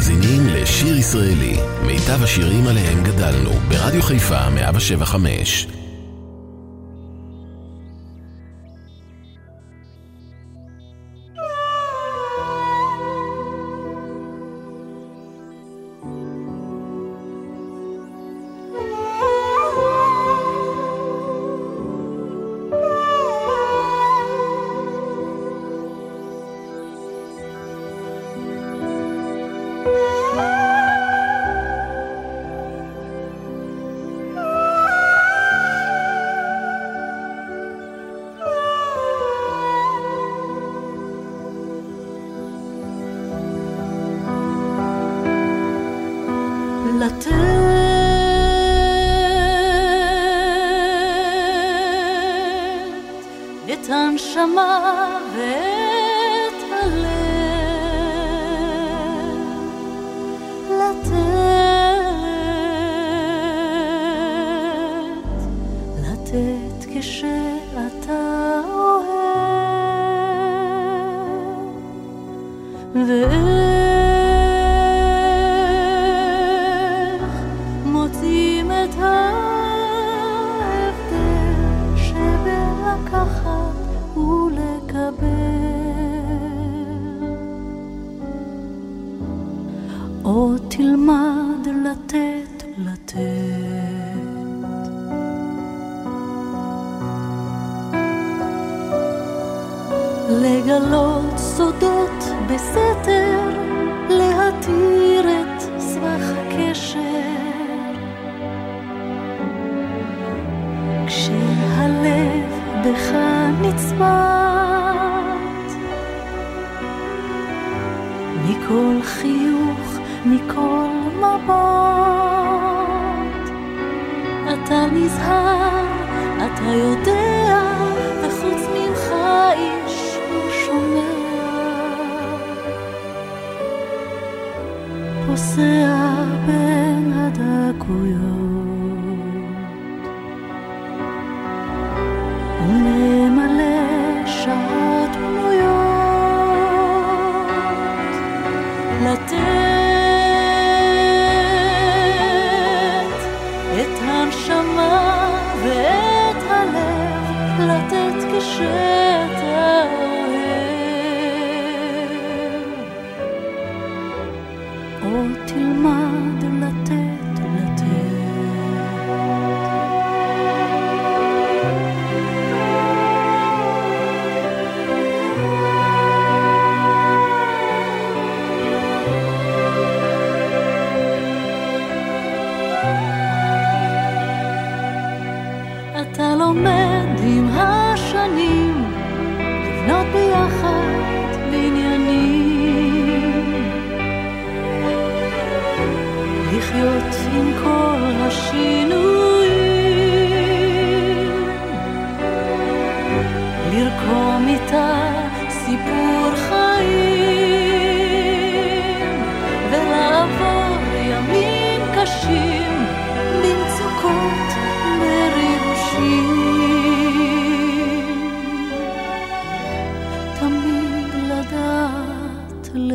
מאזינים לשיר ישראלי, מיטב השירים עליהם גדלנו, ברדיו חיפה 175. בך נצבעת. מכל חיוך, מכל מבט, אתה נזהר, אתה יודע, וחוץ ממך איש לא שומע. פוסע בין הדקויות.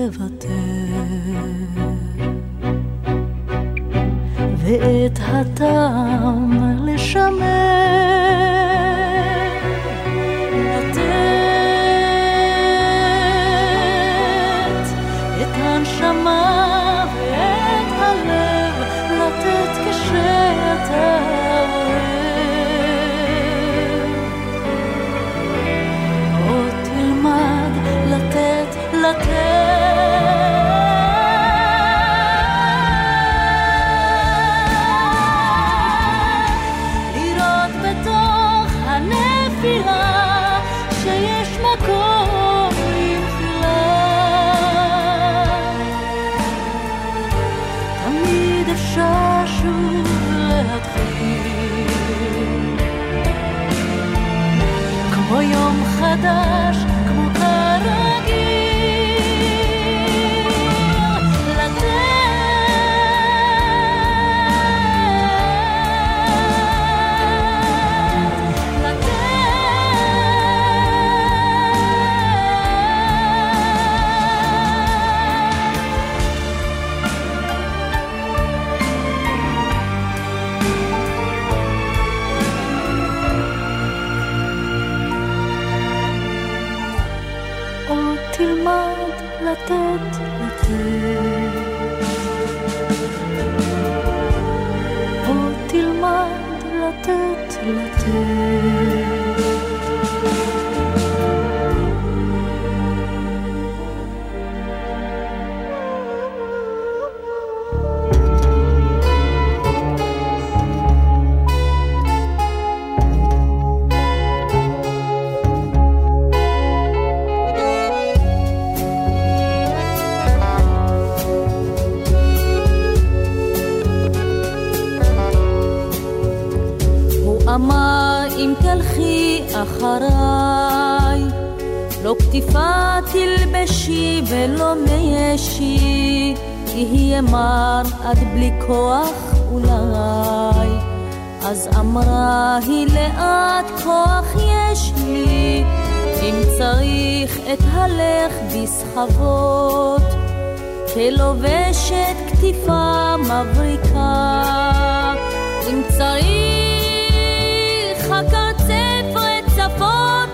לוותר. ואת הטעם לשמר כתיפה תלבשי ולא מישי, יהיה מר עד בלי כוח אולי. אז אמרה היא לאט כוח יש לי, אם צריך את הלך בסחבות, כלובשת כתיפה מבריקה, אם צריך הקרצף רצפות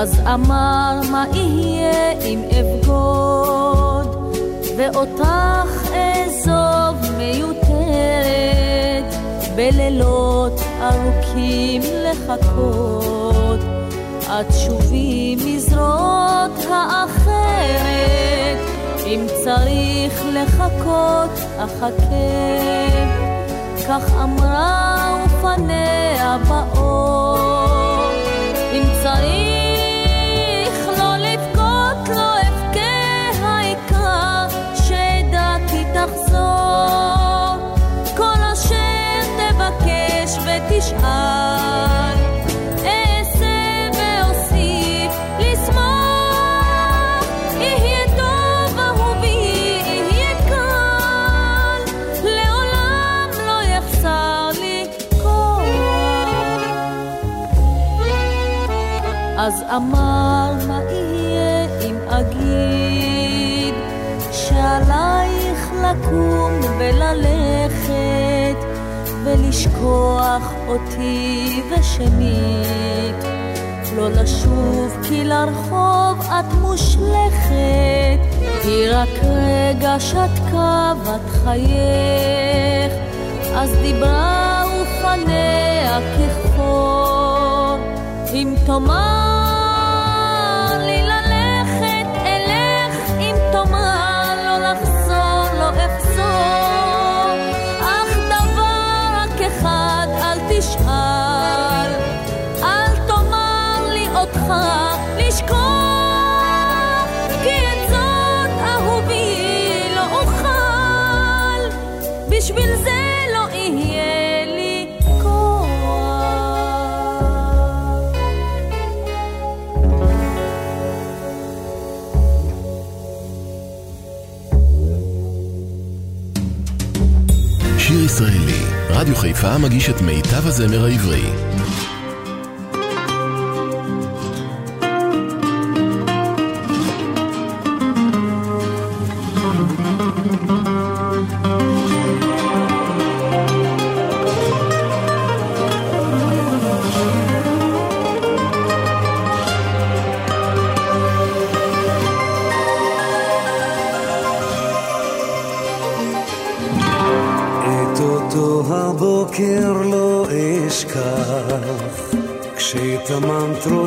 אז אמר מה יהיה אם אבגוד ואותך בלילות ארוכים לחכות עד שובי מזרועות האחרת. אם צריך לחכות אחכה. כך אמרה ופניה באור. אם צריך אמר מה יהיה אם אגיד שעלייך לקום וללכת ולשכוח אותי ושנית, לא לשוב כי לרחוב את מושלכת, היא רק רגע שתקה בת חייך, אז דיברה ופניה כחור, אם תאמר חיפה מגיש את מיטב הזמר העברי.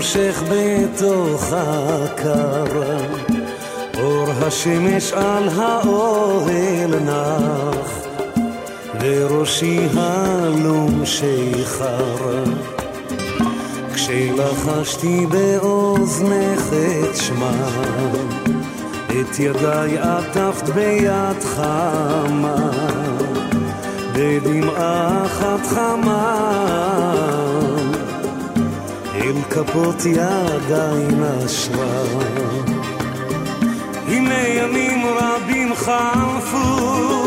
מושך בתוך הקר, אור השמש על האוהל נח, וראשי הלום שיכר. כשלחשתי באוזנך את שמה, את ידיי עטפת ביד חמה, בדמעה אחת חמה. כפות ידיי נשרה. הנה ימים רבים חלפו,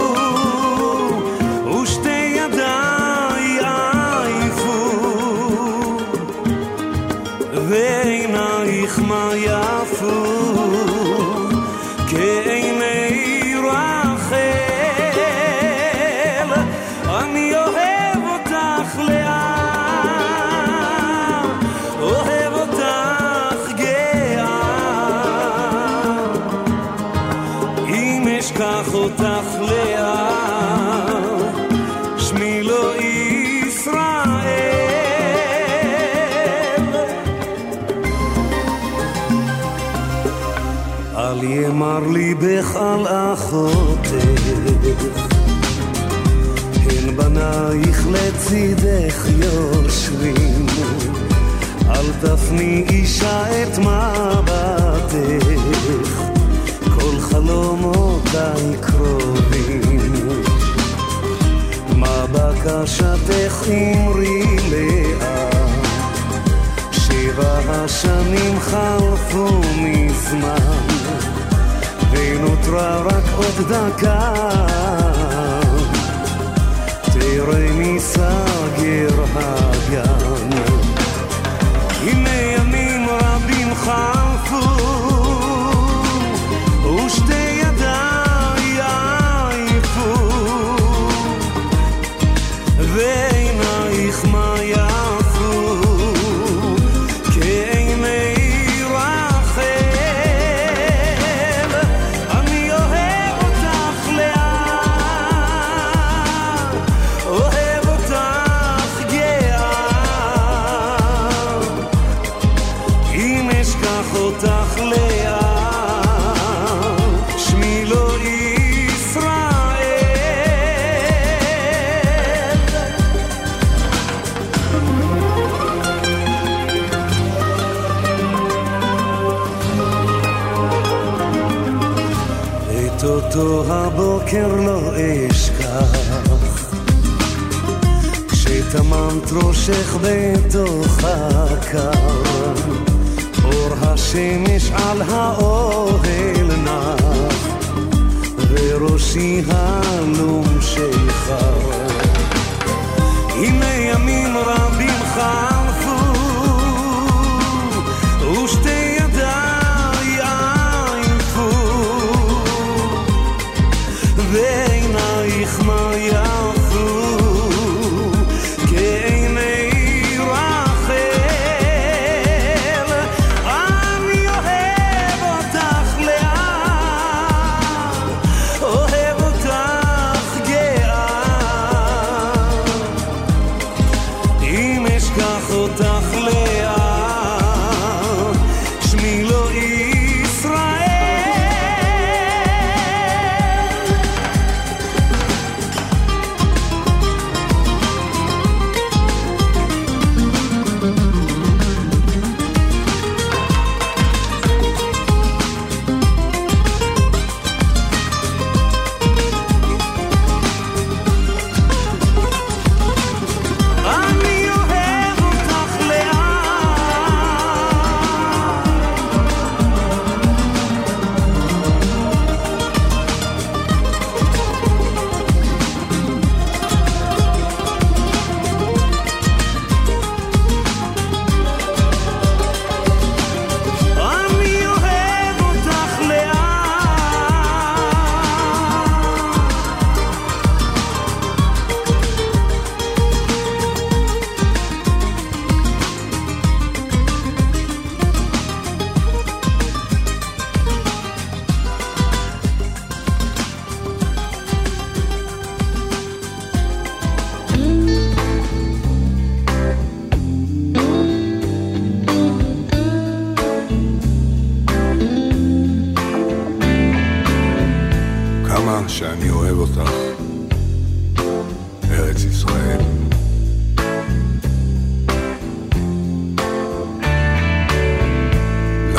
ליבך על אחותך, הן בנייך לצידך יושבים, אל תפני אישה את מבטך, כל חלומותיי קרובים. מה בקשתך אמרי ונותרה רק הבוקר לא אשכח. כשטמנת ראשך בתוך הקר אור השמש על האוהל נח וראשי הלום שיכר הנה ימים רבים חלפו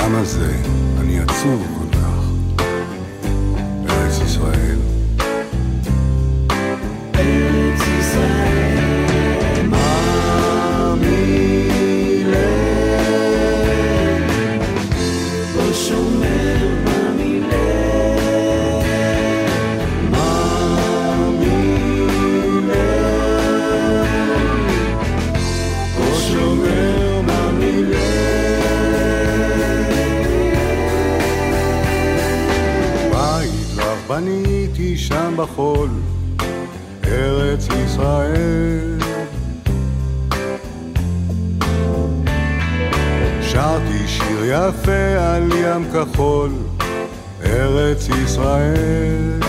למה זה אני עצוב בחול, ארץ ישראל. שרתי שיר יפה על ים כחול, ארץ ישראל.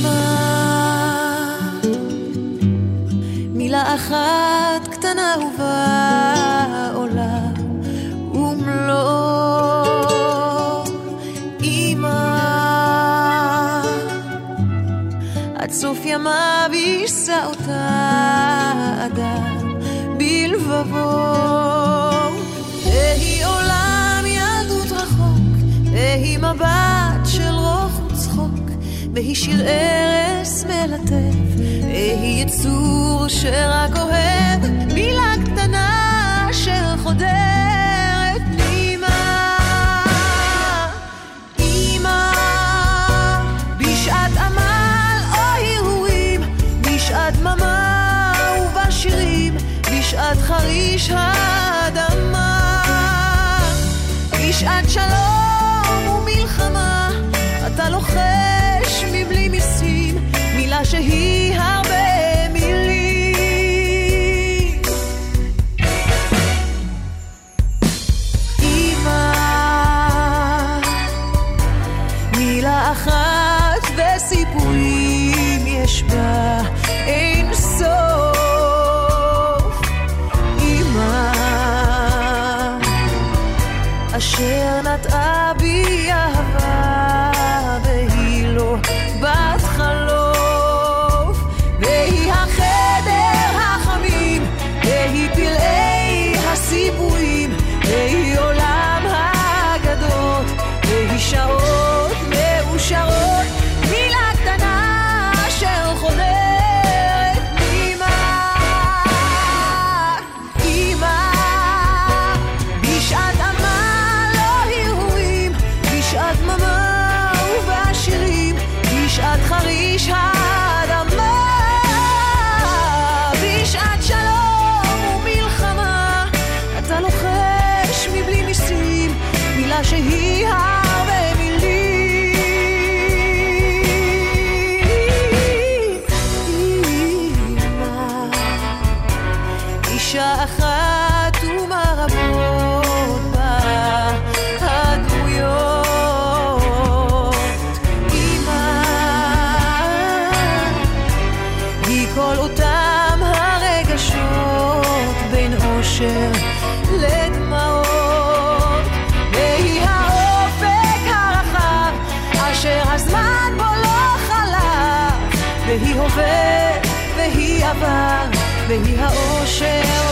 נשימה מילה אחת קטנה ובאה עולה ומלוא אמא. עד סוף ימיו יישא אותה אדם בלבבו. והיא עולם ילדות רחוק, והיא מבט יהי שיר ארס מלטף, יהי יצור שרק אוהב, מילה קטנה אשר חודרת פנימה. אמא, בשעת עמל או הרהורים, בשעת דממה ובשירים, בשעת חריש האדמה, בשעת שלום שהיא... והיא האושר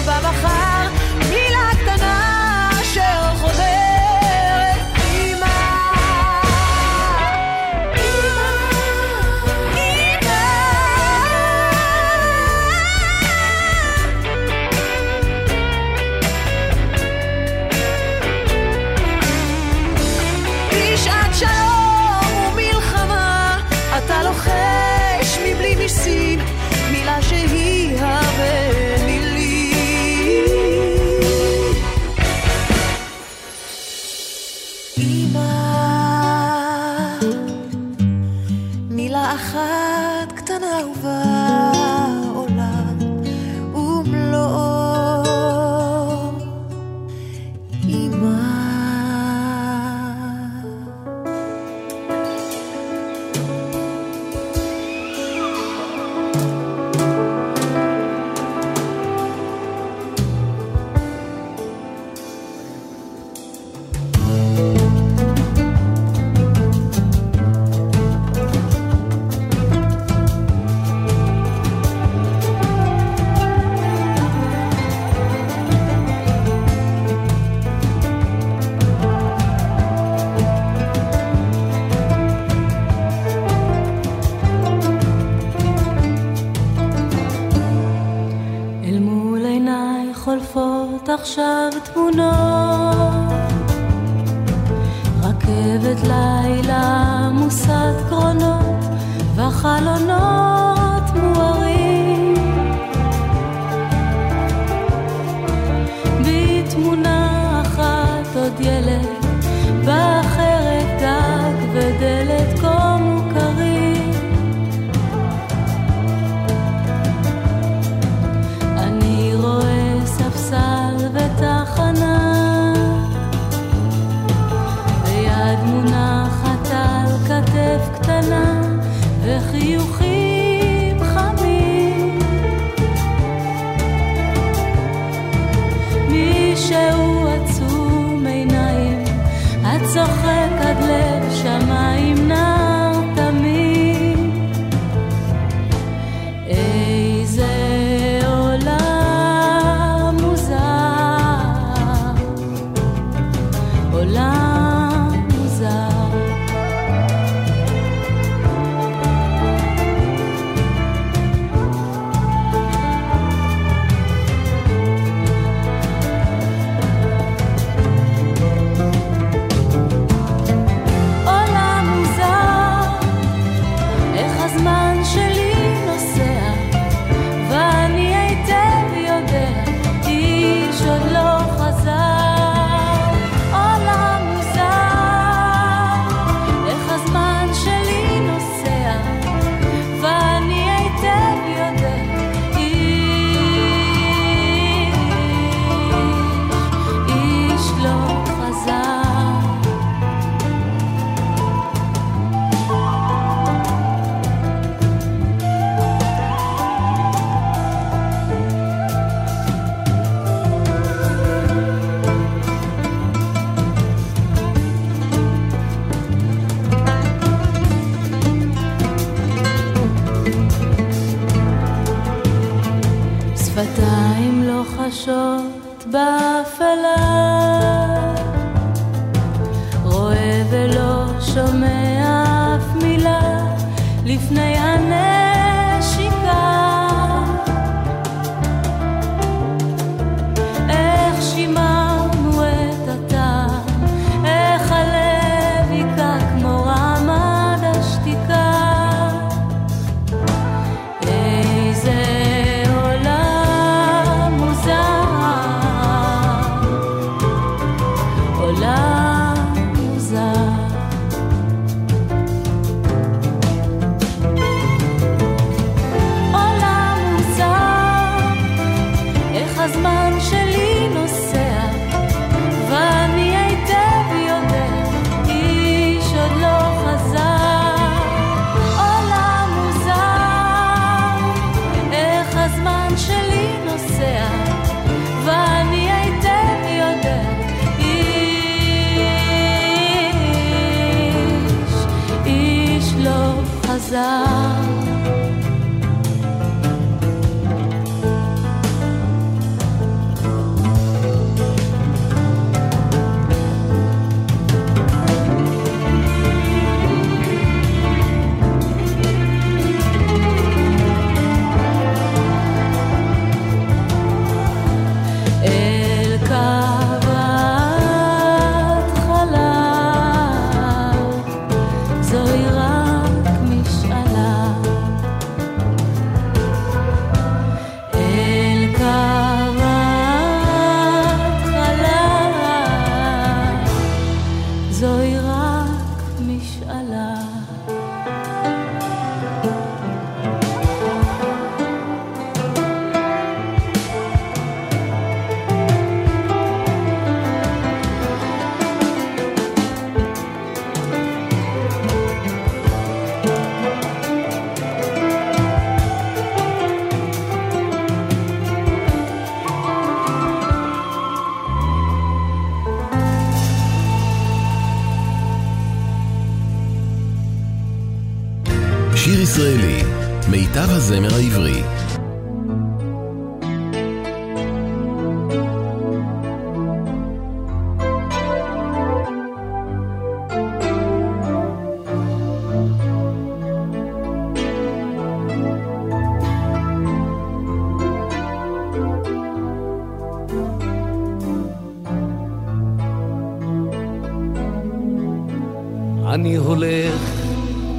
אני הולך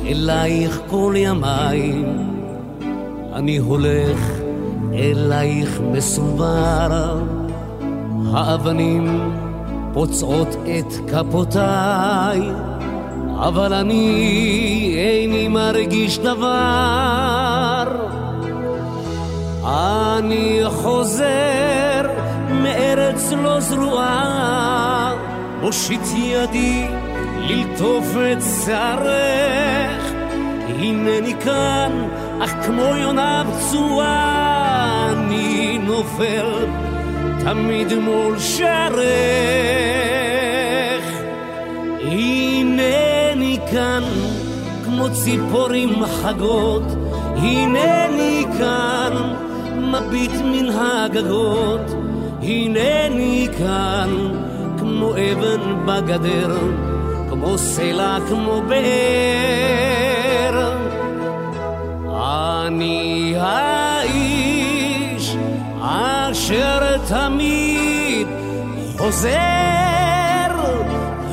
אלייך כל ימיי, אני הולך אלייך מסובר, האבנים פוצעות את כפותיי, אבל אני איני מרגיש דבר. אני חוזר מארץ לא זרועה, מושיט ידי ללטוף את שערך. הנני כאן, אך כמו יונה פצועה, אני נופל תמיד מול שערך. הנני כאן, כמו ציפורים חגות, הנני כאן, מביט מן הגגות, הנני כאן, כמו אבן בגדר, כמו סלע, כמו באר. אני האיש אשר תמיד חוזר,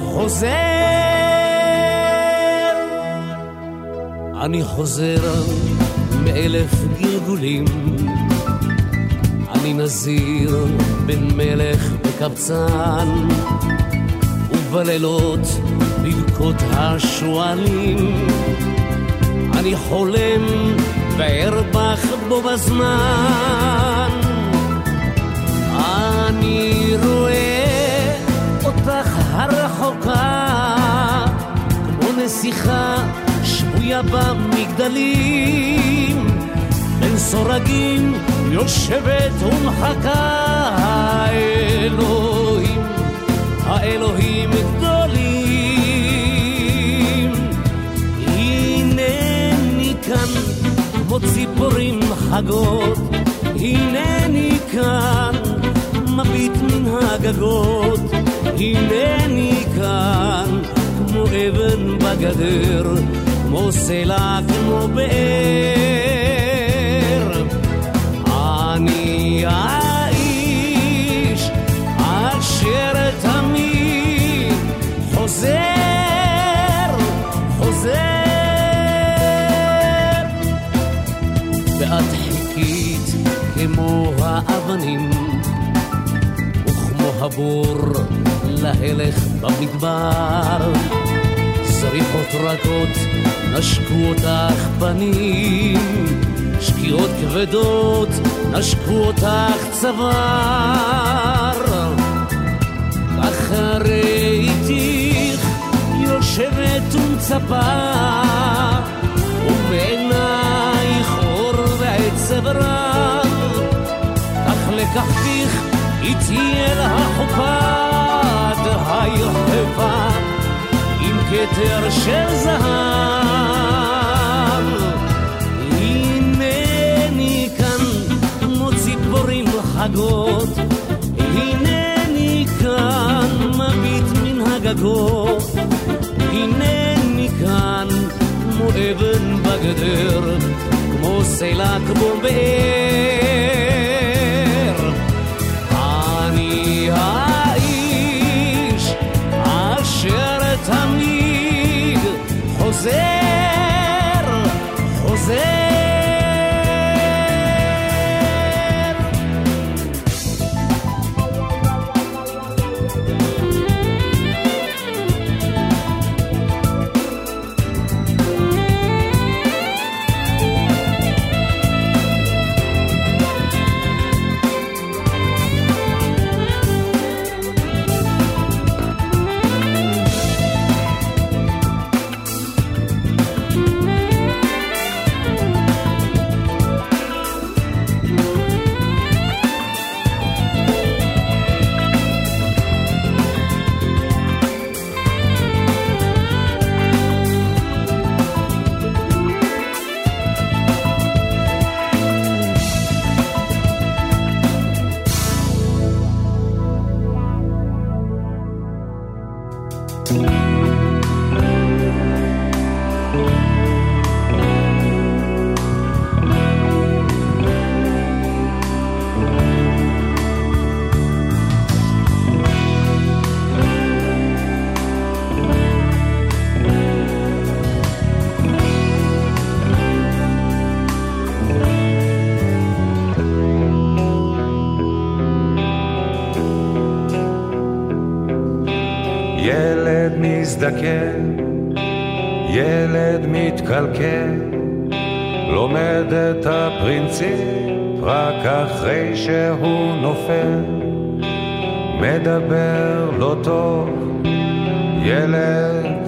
חוזר. אני חוזר מאלף גלגולים, אני נזיר בין מלך וקבצן, ובלילות בבכות השועלים, אני חולם וארבח בו בזמן. אני רואה אותך הרחוקה, כמו נסיכה שבויה במגדלים, בין סורגים יושבת ומחכה. האלוהים, האלוהים גדולים. כמו ציפורים חגות, הנני כאן מביט מן הגגות, הנני כאן כמו אבן בגדר, כמו סלע, כמו באר. אני האיש אשר תמיד חוזר, חוזר. האבנים וכמו הבור להלך במדבר. זריחות רכות נשקו אותך פנים, שקיעות כבדות נשקו אותך צוואר. כך ראיתיך יושבת ומצפה, ובעינייך אור ועצב רב. איתי אל החופה היחפה עם כתר של זהב. הנני כאן כמו ציפורים חגות, הנני כאן מביט מן הגגות, הנני כאן כמו אבן בגדר, כמו סלע כמו באר.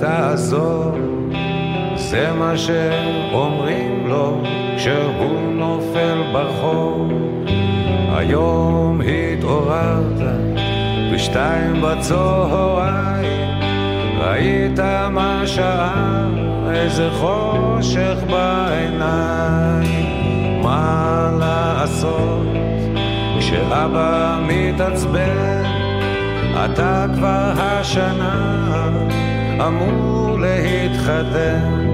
תעזור, זה מה שאומרים לו כשהוא נופל ברחוב. היום התעוררת בשתיים בצהריים, ראית מה שעה, איזה חושך בעיניים. מה לעשות כשאבא מתעצבן, אתה כבר השנה אמור להתחתן.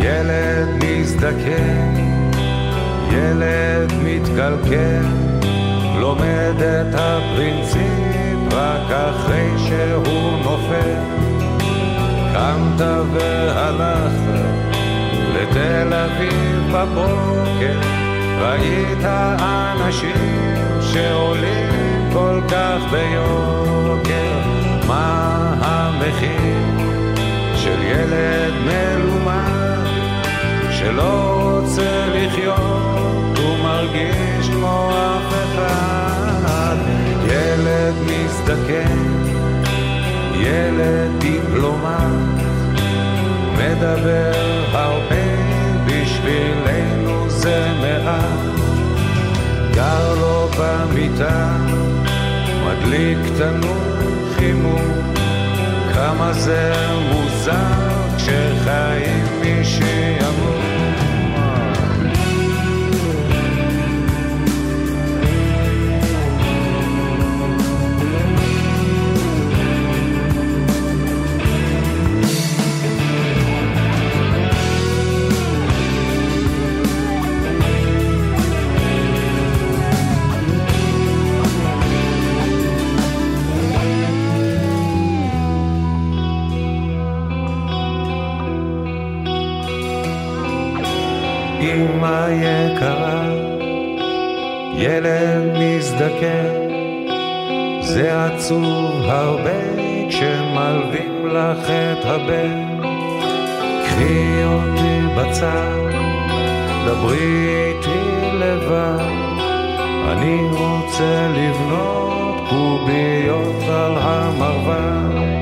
ילד מזדקן, ילד מתקלקל, לומד את הפרינציפ רק אחרי שהוא נופל. קמת והלכת לתל אביב בבוקר, ראית אנשים שעולים כל כך ביוקר. המחיר של ילד מלומד שלא רוצה לחיות ומרגיש כמו אף אחד? ילד מזדקן, ילד דיפלומט, מדבר הרבה, בשבילנו זה מעט. גר לו במיטה, מדליק תנור חימום, כמה זה מוזר כשחיים משעמום. אמא יקרה, ילד מזדקן, זה עצוב הרבה כשמלווים לך את הבן. קחי אותי בצד, דברי איתי לבד, אני רוצה לבנות קוביות על המרבד.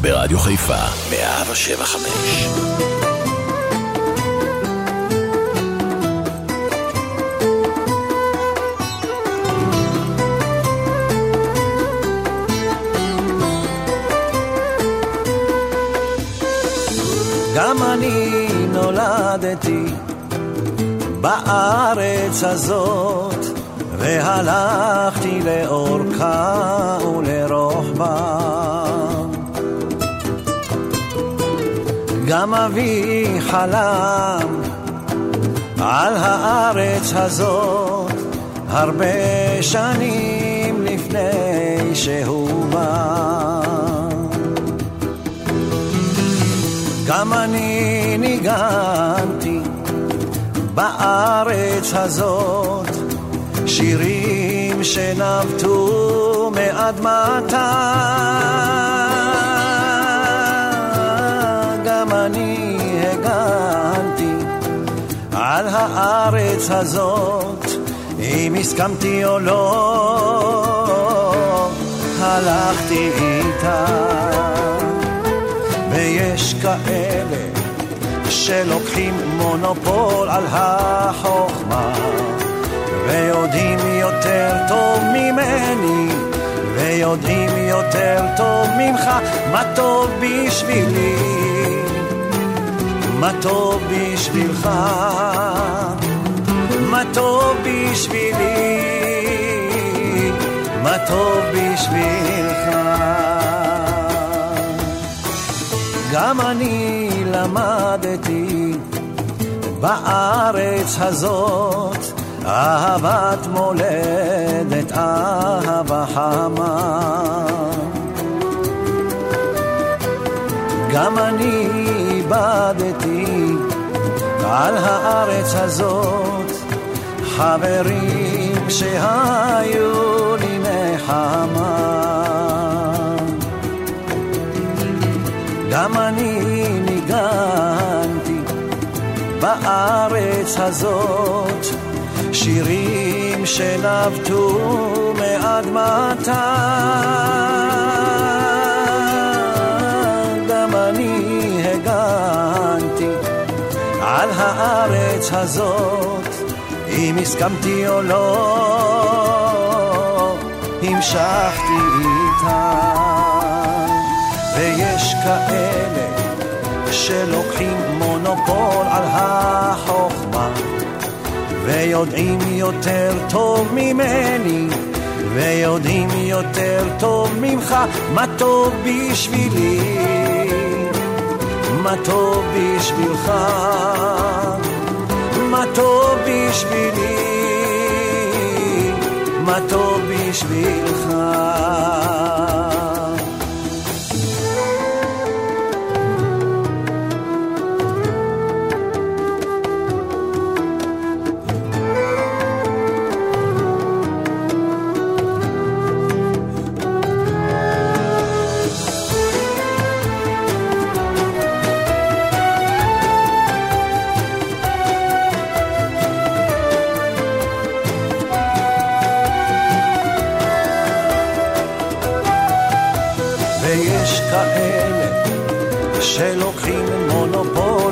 ברדיו חיפה, 175. גם אני נולדתי בארץ הזאת, והלכתי לאורכה ולרוחבה. גם אבי חלם על הארץ הזאת הרבה שנים לפני שהוא בא. גם אני ניגנתי בארץ הזאת שירים שנבטו מאדמתה. על הארץ הזאת, אם הסכמתי או לא, הלכתי איתה. ויש כאלה שלוקחים מונופול על החוכמה ויודעים יותר טוב ממני ויודעים יותר טוב ממך מה טוב בשבילי מה טוב בשבילך, מה טוב בשבילי, מה טוב בשבילך. גם אני למדתי בארץ הזאת אהבת מולדת, אהבה חמה. גם אני איבדתי על הארץ הזאת חברים שהיו לי נחמה. גם אני ניגנתי בארץ הזאת שירים שנבטו מאדמתה. על הארץ הזאת, אם הסכמתי או לא, המשכתי איתה. ויש כאלה שלוקחים מונופול על החוכמה ויודעים יותר טוב ממני ויודעים יותר טוב ממך מה טוב בשבילי מה טוב בשבילך? מה טוב בשבילי? מה טוב בשבילך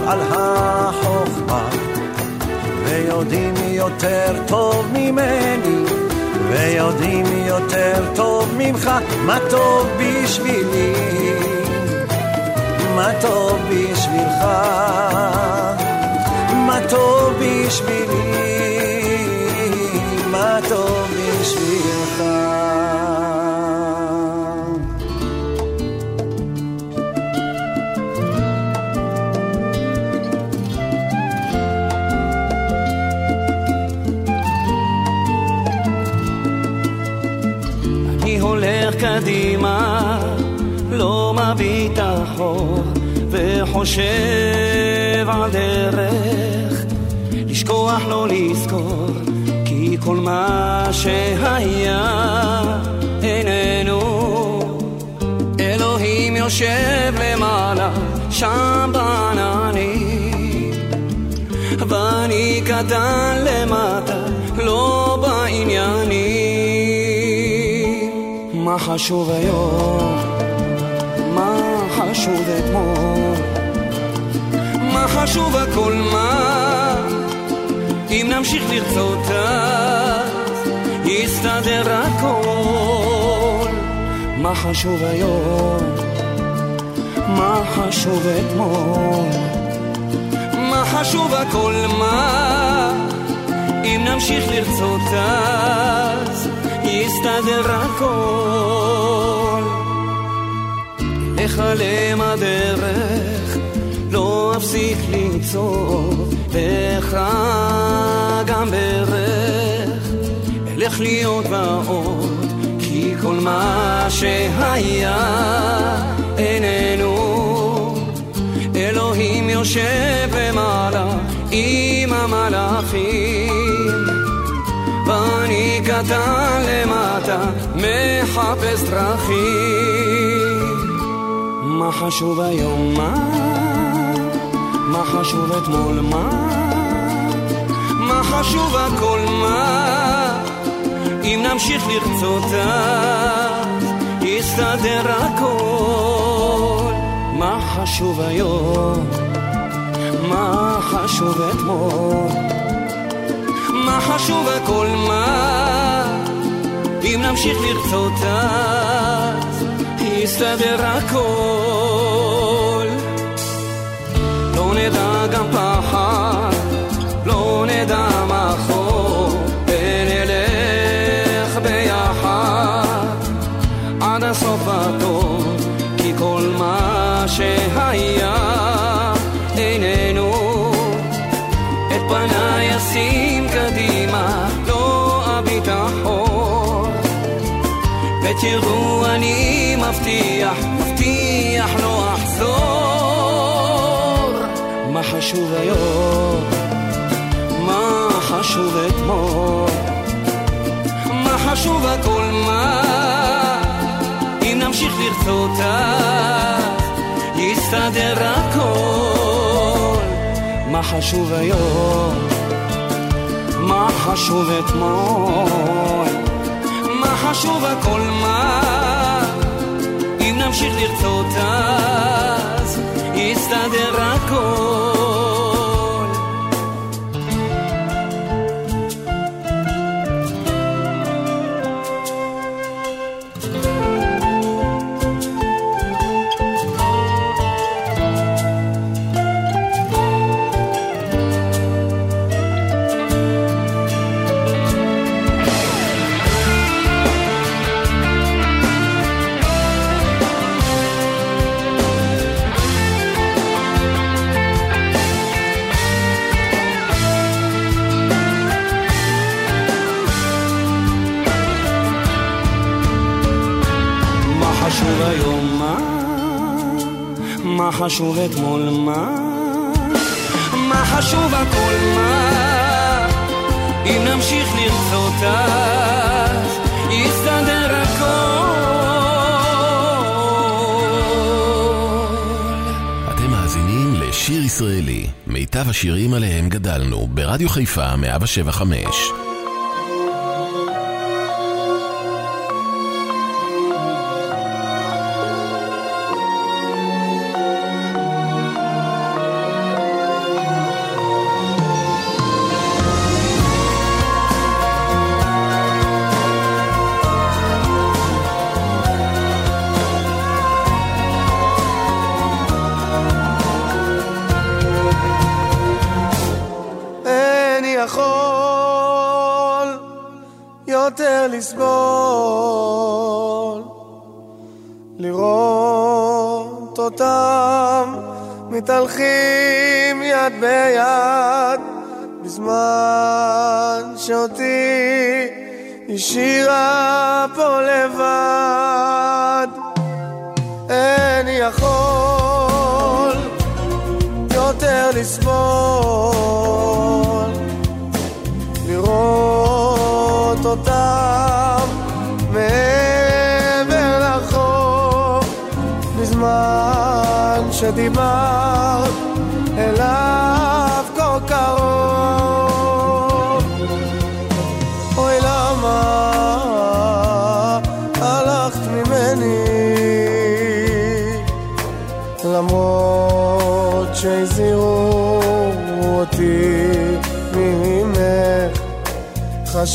על החוכמה ויודעים יותר טוב ממני ויודעים יותר טוב ממך מה טוב בשבילי מה טוב בשבילך מה טוב בשבילי מה טוב בשבילך קדימה, לא מביט אחור, וחושב על דרך, לשכוח לא לזכור, כי כל מה שהיה איננו. אלוהים יושב למעלה, שם בעננים, ואני קטן למטה, לא בעניינים. מה חשוב היום? מה חשוב אתמול? מה חשוב הכל מה? אם נמשיך לרצות אז יסתדר הכל. מה חשוב היום? מה חשוב אתמול? מה חשוב הכל מה? אם נמשיך לרצות אז יסתדר הכל. אכלם הדרך, לא אפסיק לצעוד, ואחרא גם ברך, אלך להיות בעוד, כי כל מה שהיה איננו. אלוהים יושב למעלה עם המלאכים קטן למטה מחפש דרכים מה חשוב היום מה? מה חשוב אתמול מה? מה חשוב הכל מה? אם נמשיך לרצות אז יסתדר הכל מה חשוב היום? מה חשוב אתמול? חשוב הכל מה, אם נמשיך לרצות אז, יסתדר הכל. לא נדע גם פחד, לא נדע מחור, ונלך ביחד עד הסוף הטוב, כי כל מה שהיה איננו את פניי ישים. מבטיח לא אחזור. מה חשוב היום? מה חשוב אתמול? מה חשוב הכל מה? אם נמשיך לרצות אז יסתדר הכל. מה חשוב היום? מה חשוב אתמול? מה חשוב הכל מה? אם נמשיך לרצות אז יסתדר הכל. חשוב אתמול מה? מה חשוב הכל מה? אם נמשיך לרצות אז יסתדר הכל אתם מאזינים לשיר ישראלי, מיטב השירים עליהם גדלנו, ברדיו חיפה 175.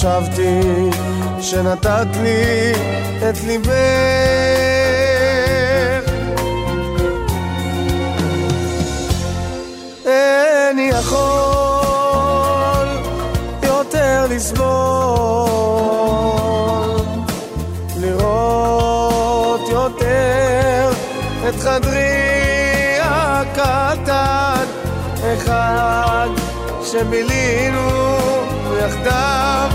חשבתי שנתת לי את ליבך. איני יכול יותר לסבול לראות יותר את חדרי הקטן אחד שבילינו יחדיו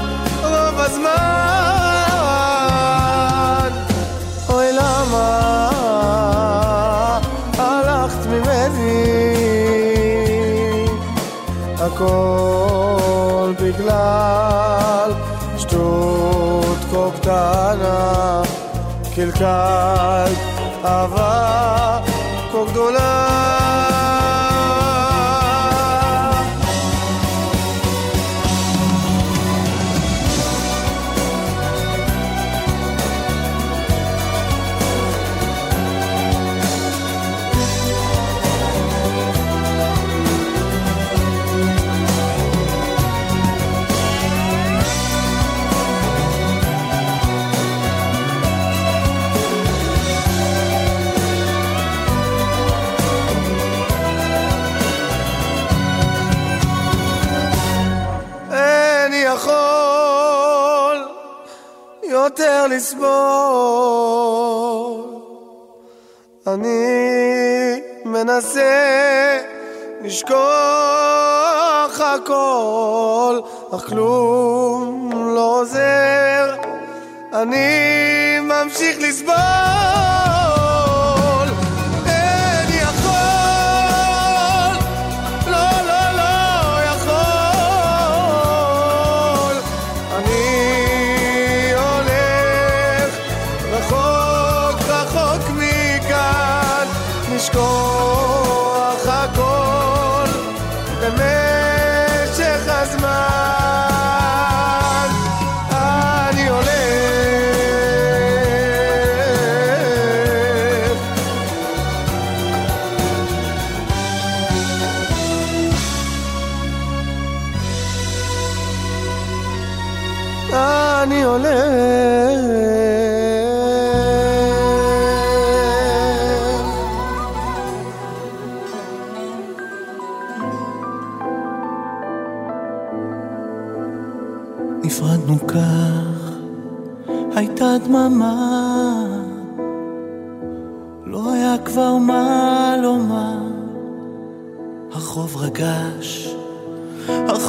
הזמן. אוי למה הלכת ממני? הכל בגלל שטות כה קטנה קלקלת אהבה הכל, אך כלום לא עוזר. אני ממשיך לסבול. אין יכול, לא,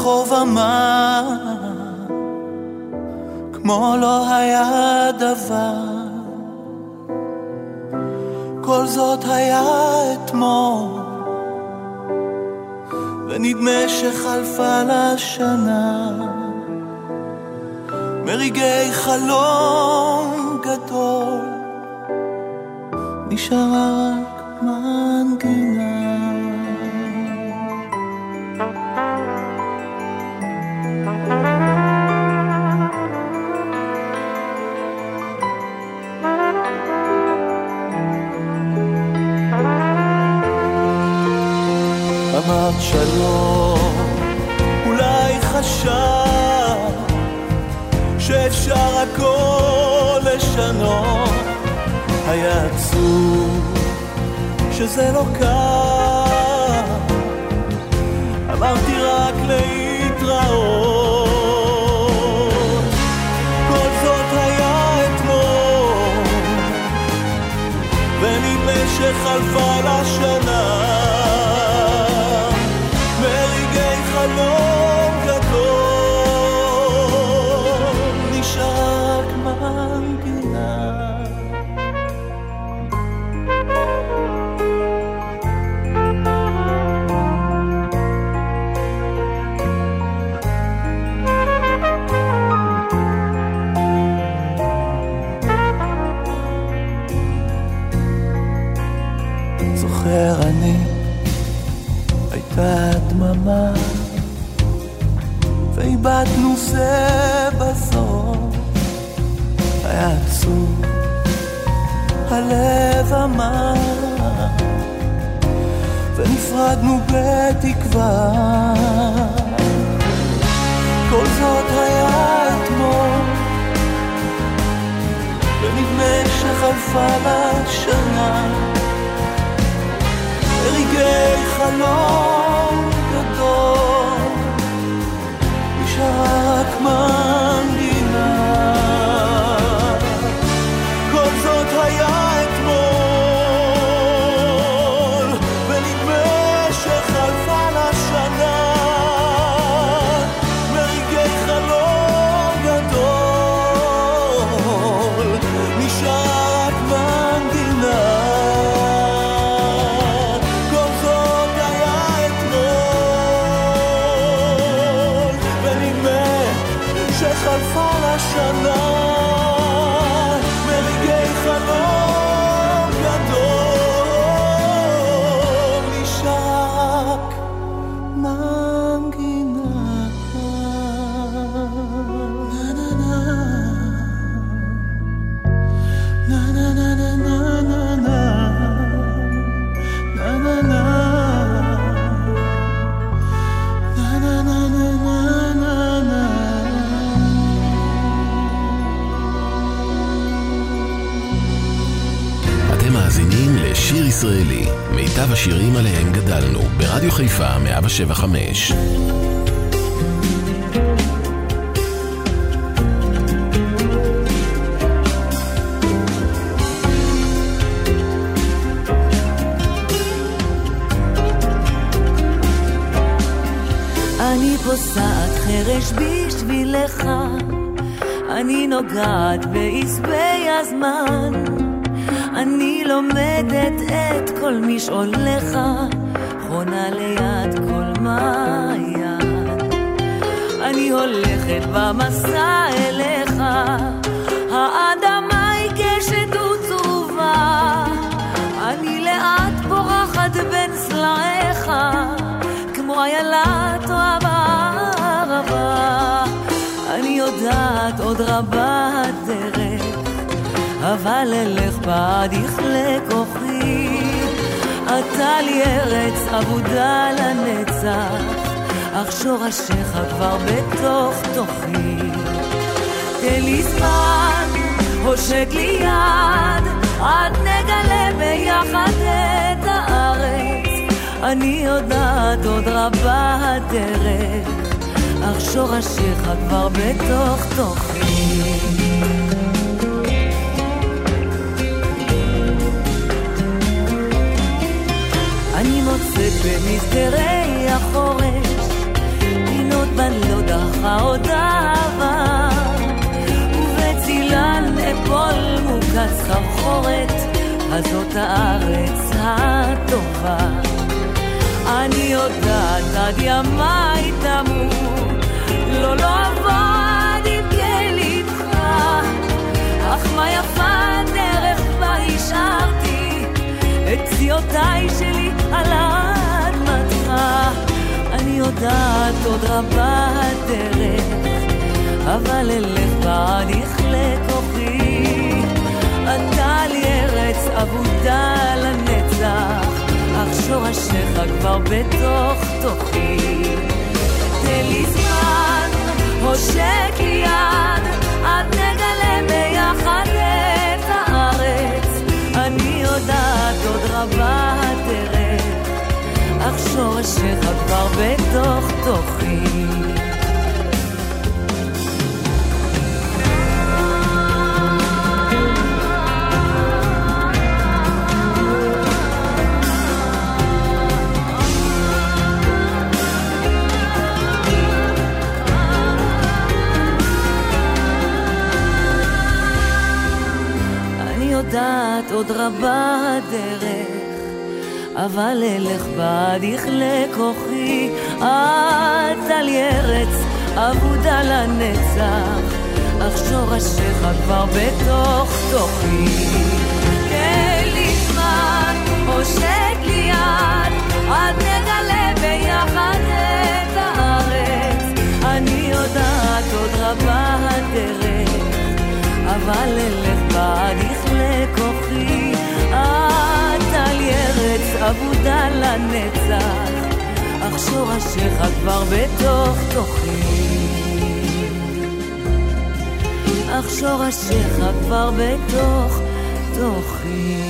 הרחוב אמר, כמו לא היה דבר. כל זאת היה אתמול, ונדמה שחלפה לה שנה. מרגעי חלום גדול, נשארה רק מנגינה. שלום, אולי חשב שאפשר הכל לשנות, היה עצוב שזה לא קל, אמרתי רק להתראות, כל שחלפה 775. אני פוסעת חרש בשבילך, אני נוגעת בעשבי הזמן, אני לומדת את כל משעוליך. חונה ליד כל מעיין. אני הולכת במסע אליך, האדמה היא קשת וצרובה, אני לאט פורחת בין סלעיך, כמו איילה טועה בערבה. אני יודעת עוד רבה הדרך, אבל אלך בעד יכלה. אתה לי ארץ אבודה לנצח, אך שורשיך כבר בתוך תוכי. תן לי זמן, הושט לי יד, עד נגלה ביחד את הארץ. אני יודעת עוד רבה הדרך, אך שורשיך כבר בתוך תוכי. במסדרי החורש פינות דחה עוד אהבה ובצילן אפול מוקץ סחרחורת הזאת הארץ הטובה אני יודעת עד ימיי תמות לא לא אעבוד אם כן איתך אך מה יפה הדרך בה השארתי את שלי על אדמתך. אני יודעת עוד רבה הדרך, אבל אלך בעד יכלה כוחי. אתה לי ארץ אבודה לנצח, אך שורשיך כבר בתוך תוכי. תן לי זמן, הושט לי יד, עד נגלה ביחד את הארץ. אני יודעת עוד רבה אך שורשיך כבר בתוך תוכי. יודעת עוד רבה הדרך, אבל אלך בעד יכלה כוחי, אתה לי ארץ אבודה לנצח, אך שורשיך כבר בתוך תוכי. תן לי זמן, הושט לי יד, עד נגלה ביחד את הארץ. אני יודעת עוד רבה הדרך, אבל אלך אבודה לנצח, אך שורשיך כבר בתוך תוכי. אך שורשיך כבר בתוך תוכי.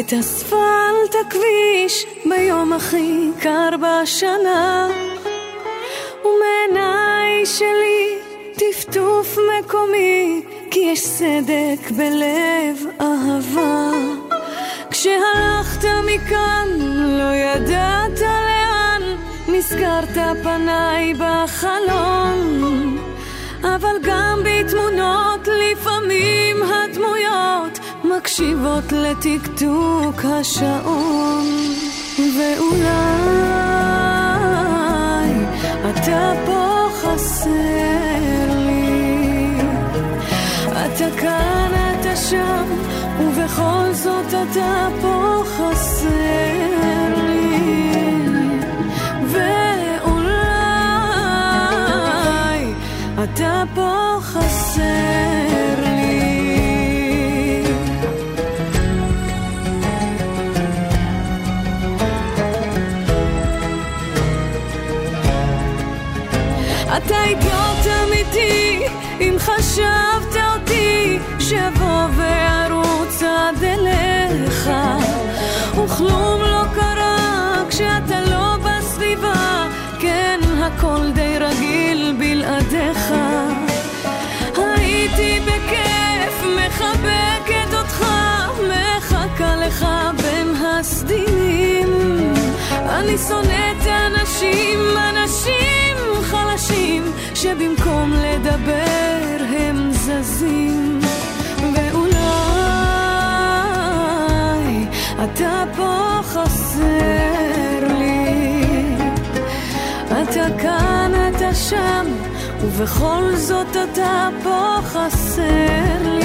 את אספלט הכביש ביום הכי קר בשנה. ומעיניי שלי טפטוף מקומי כי יש סדק בלב אהבה. כשהלכת מכאן לא ידעת לאן נזכרת פניי בחלום אבל גם בתמונות לפעמים הדמויות מקשיבות לטקטוק השעון ואולי אתה פה חסר לי. אתה כאן, אתה שם, ובכל זאת אתה פה חסר לי. ואולי אתה פה חסר אתה אידיוט אמיתי, אם חשבת אותי, שאבוא וארוץ עד אליך. וכלום לא קרה כשאתה לא בסביבה, כן, הכל די רגיל בלעדיך. הייתי בכיף, מחבקת אותך, מחכה לך בין הסדינים. אני שונאת אנשים, אנשים חלשים, שבמקום לדבר הם זזים. ואולי אתה פה חסר לי. אתה כאן, אתה שם, ובכל זאת אתה פה חסר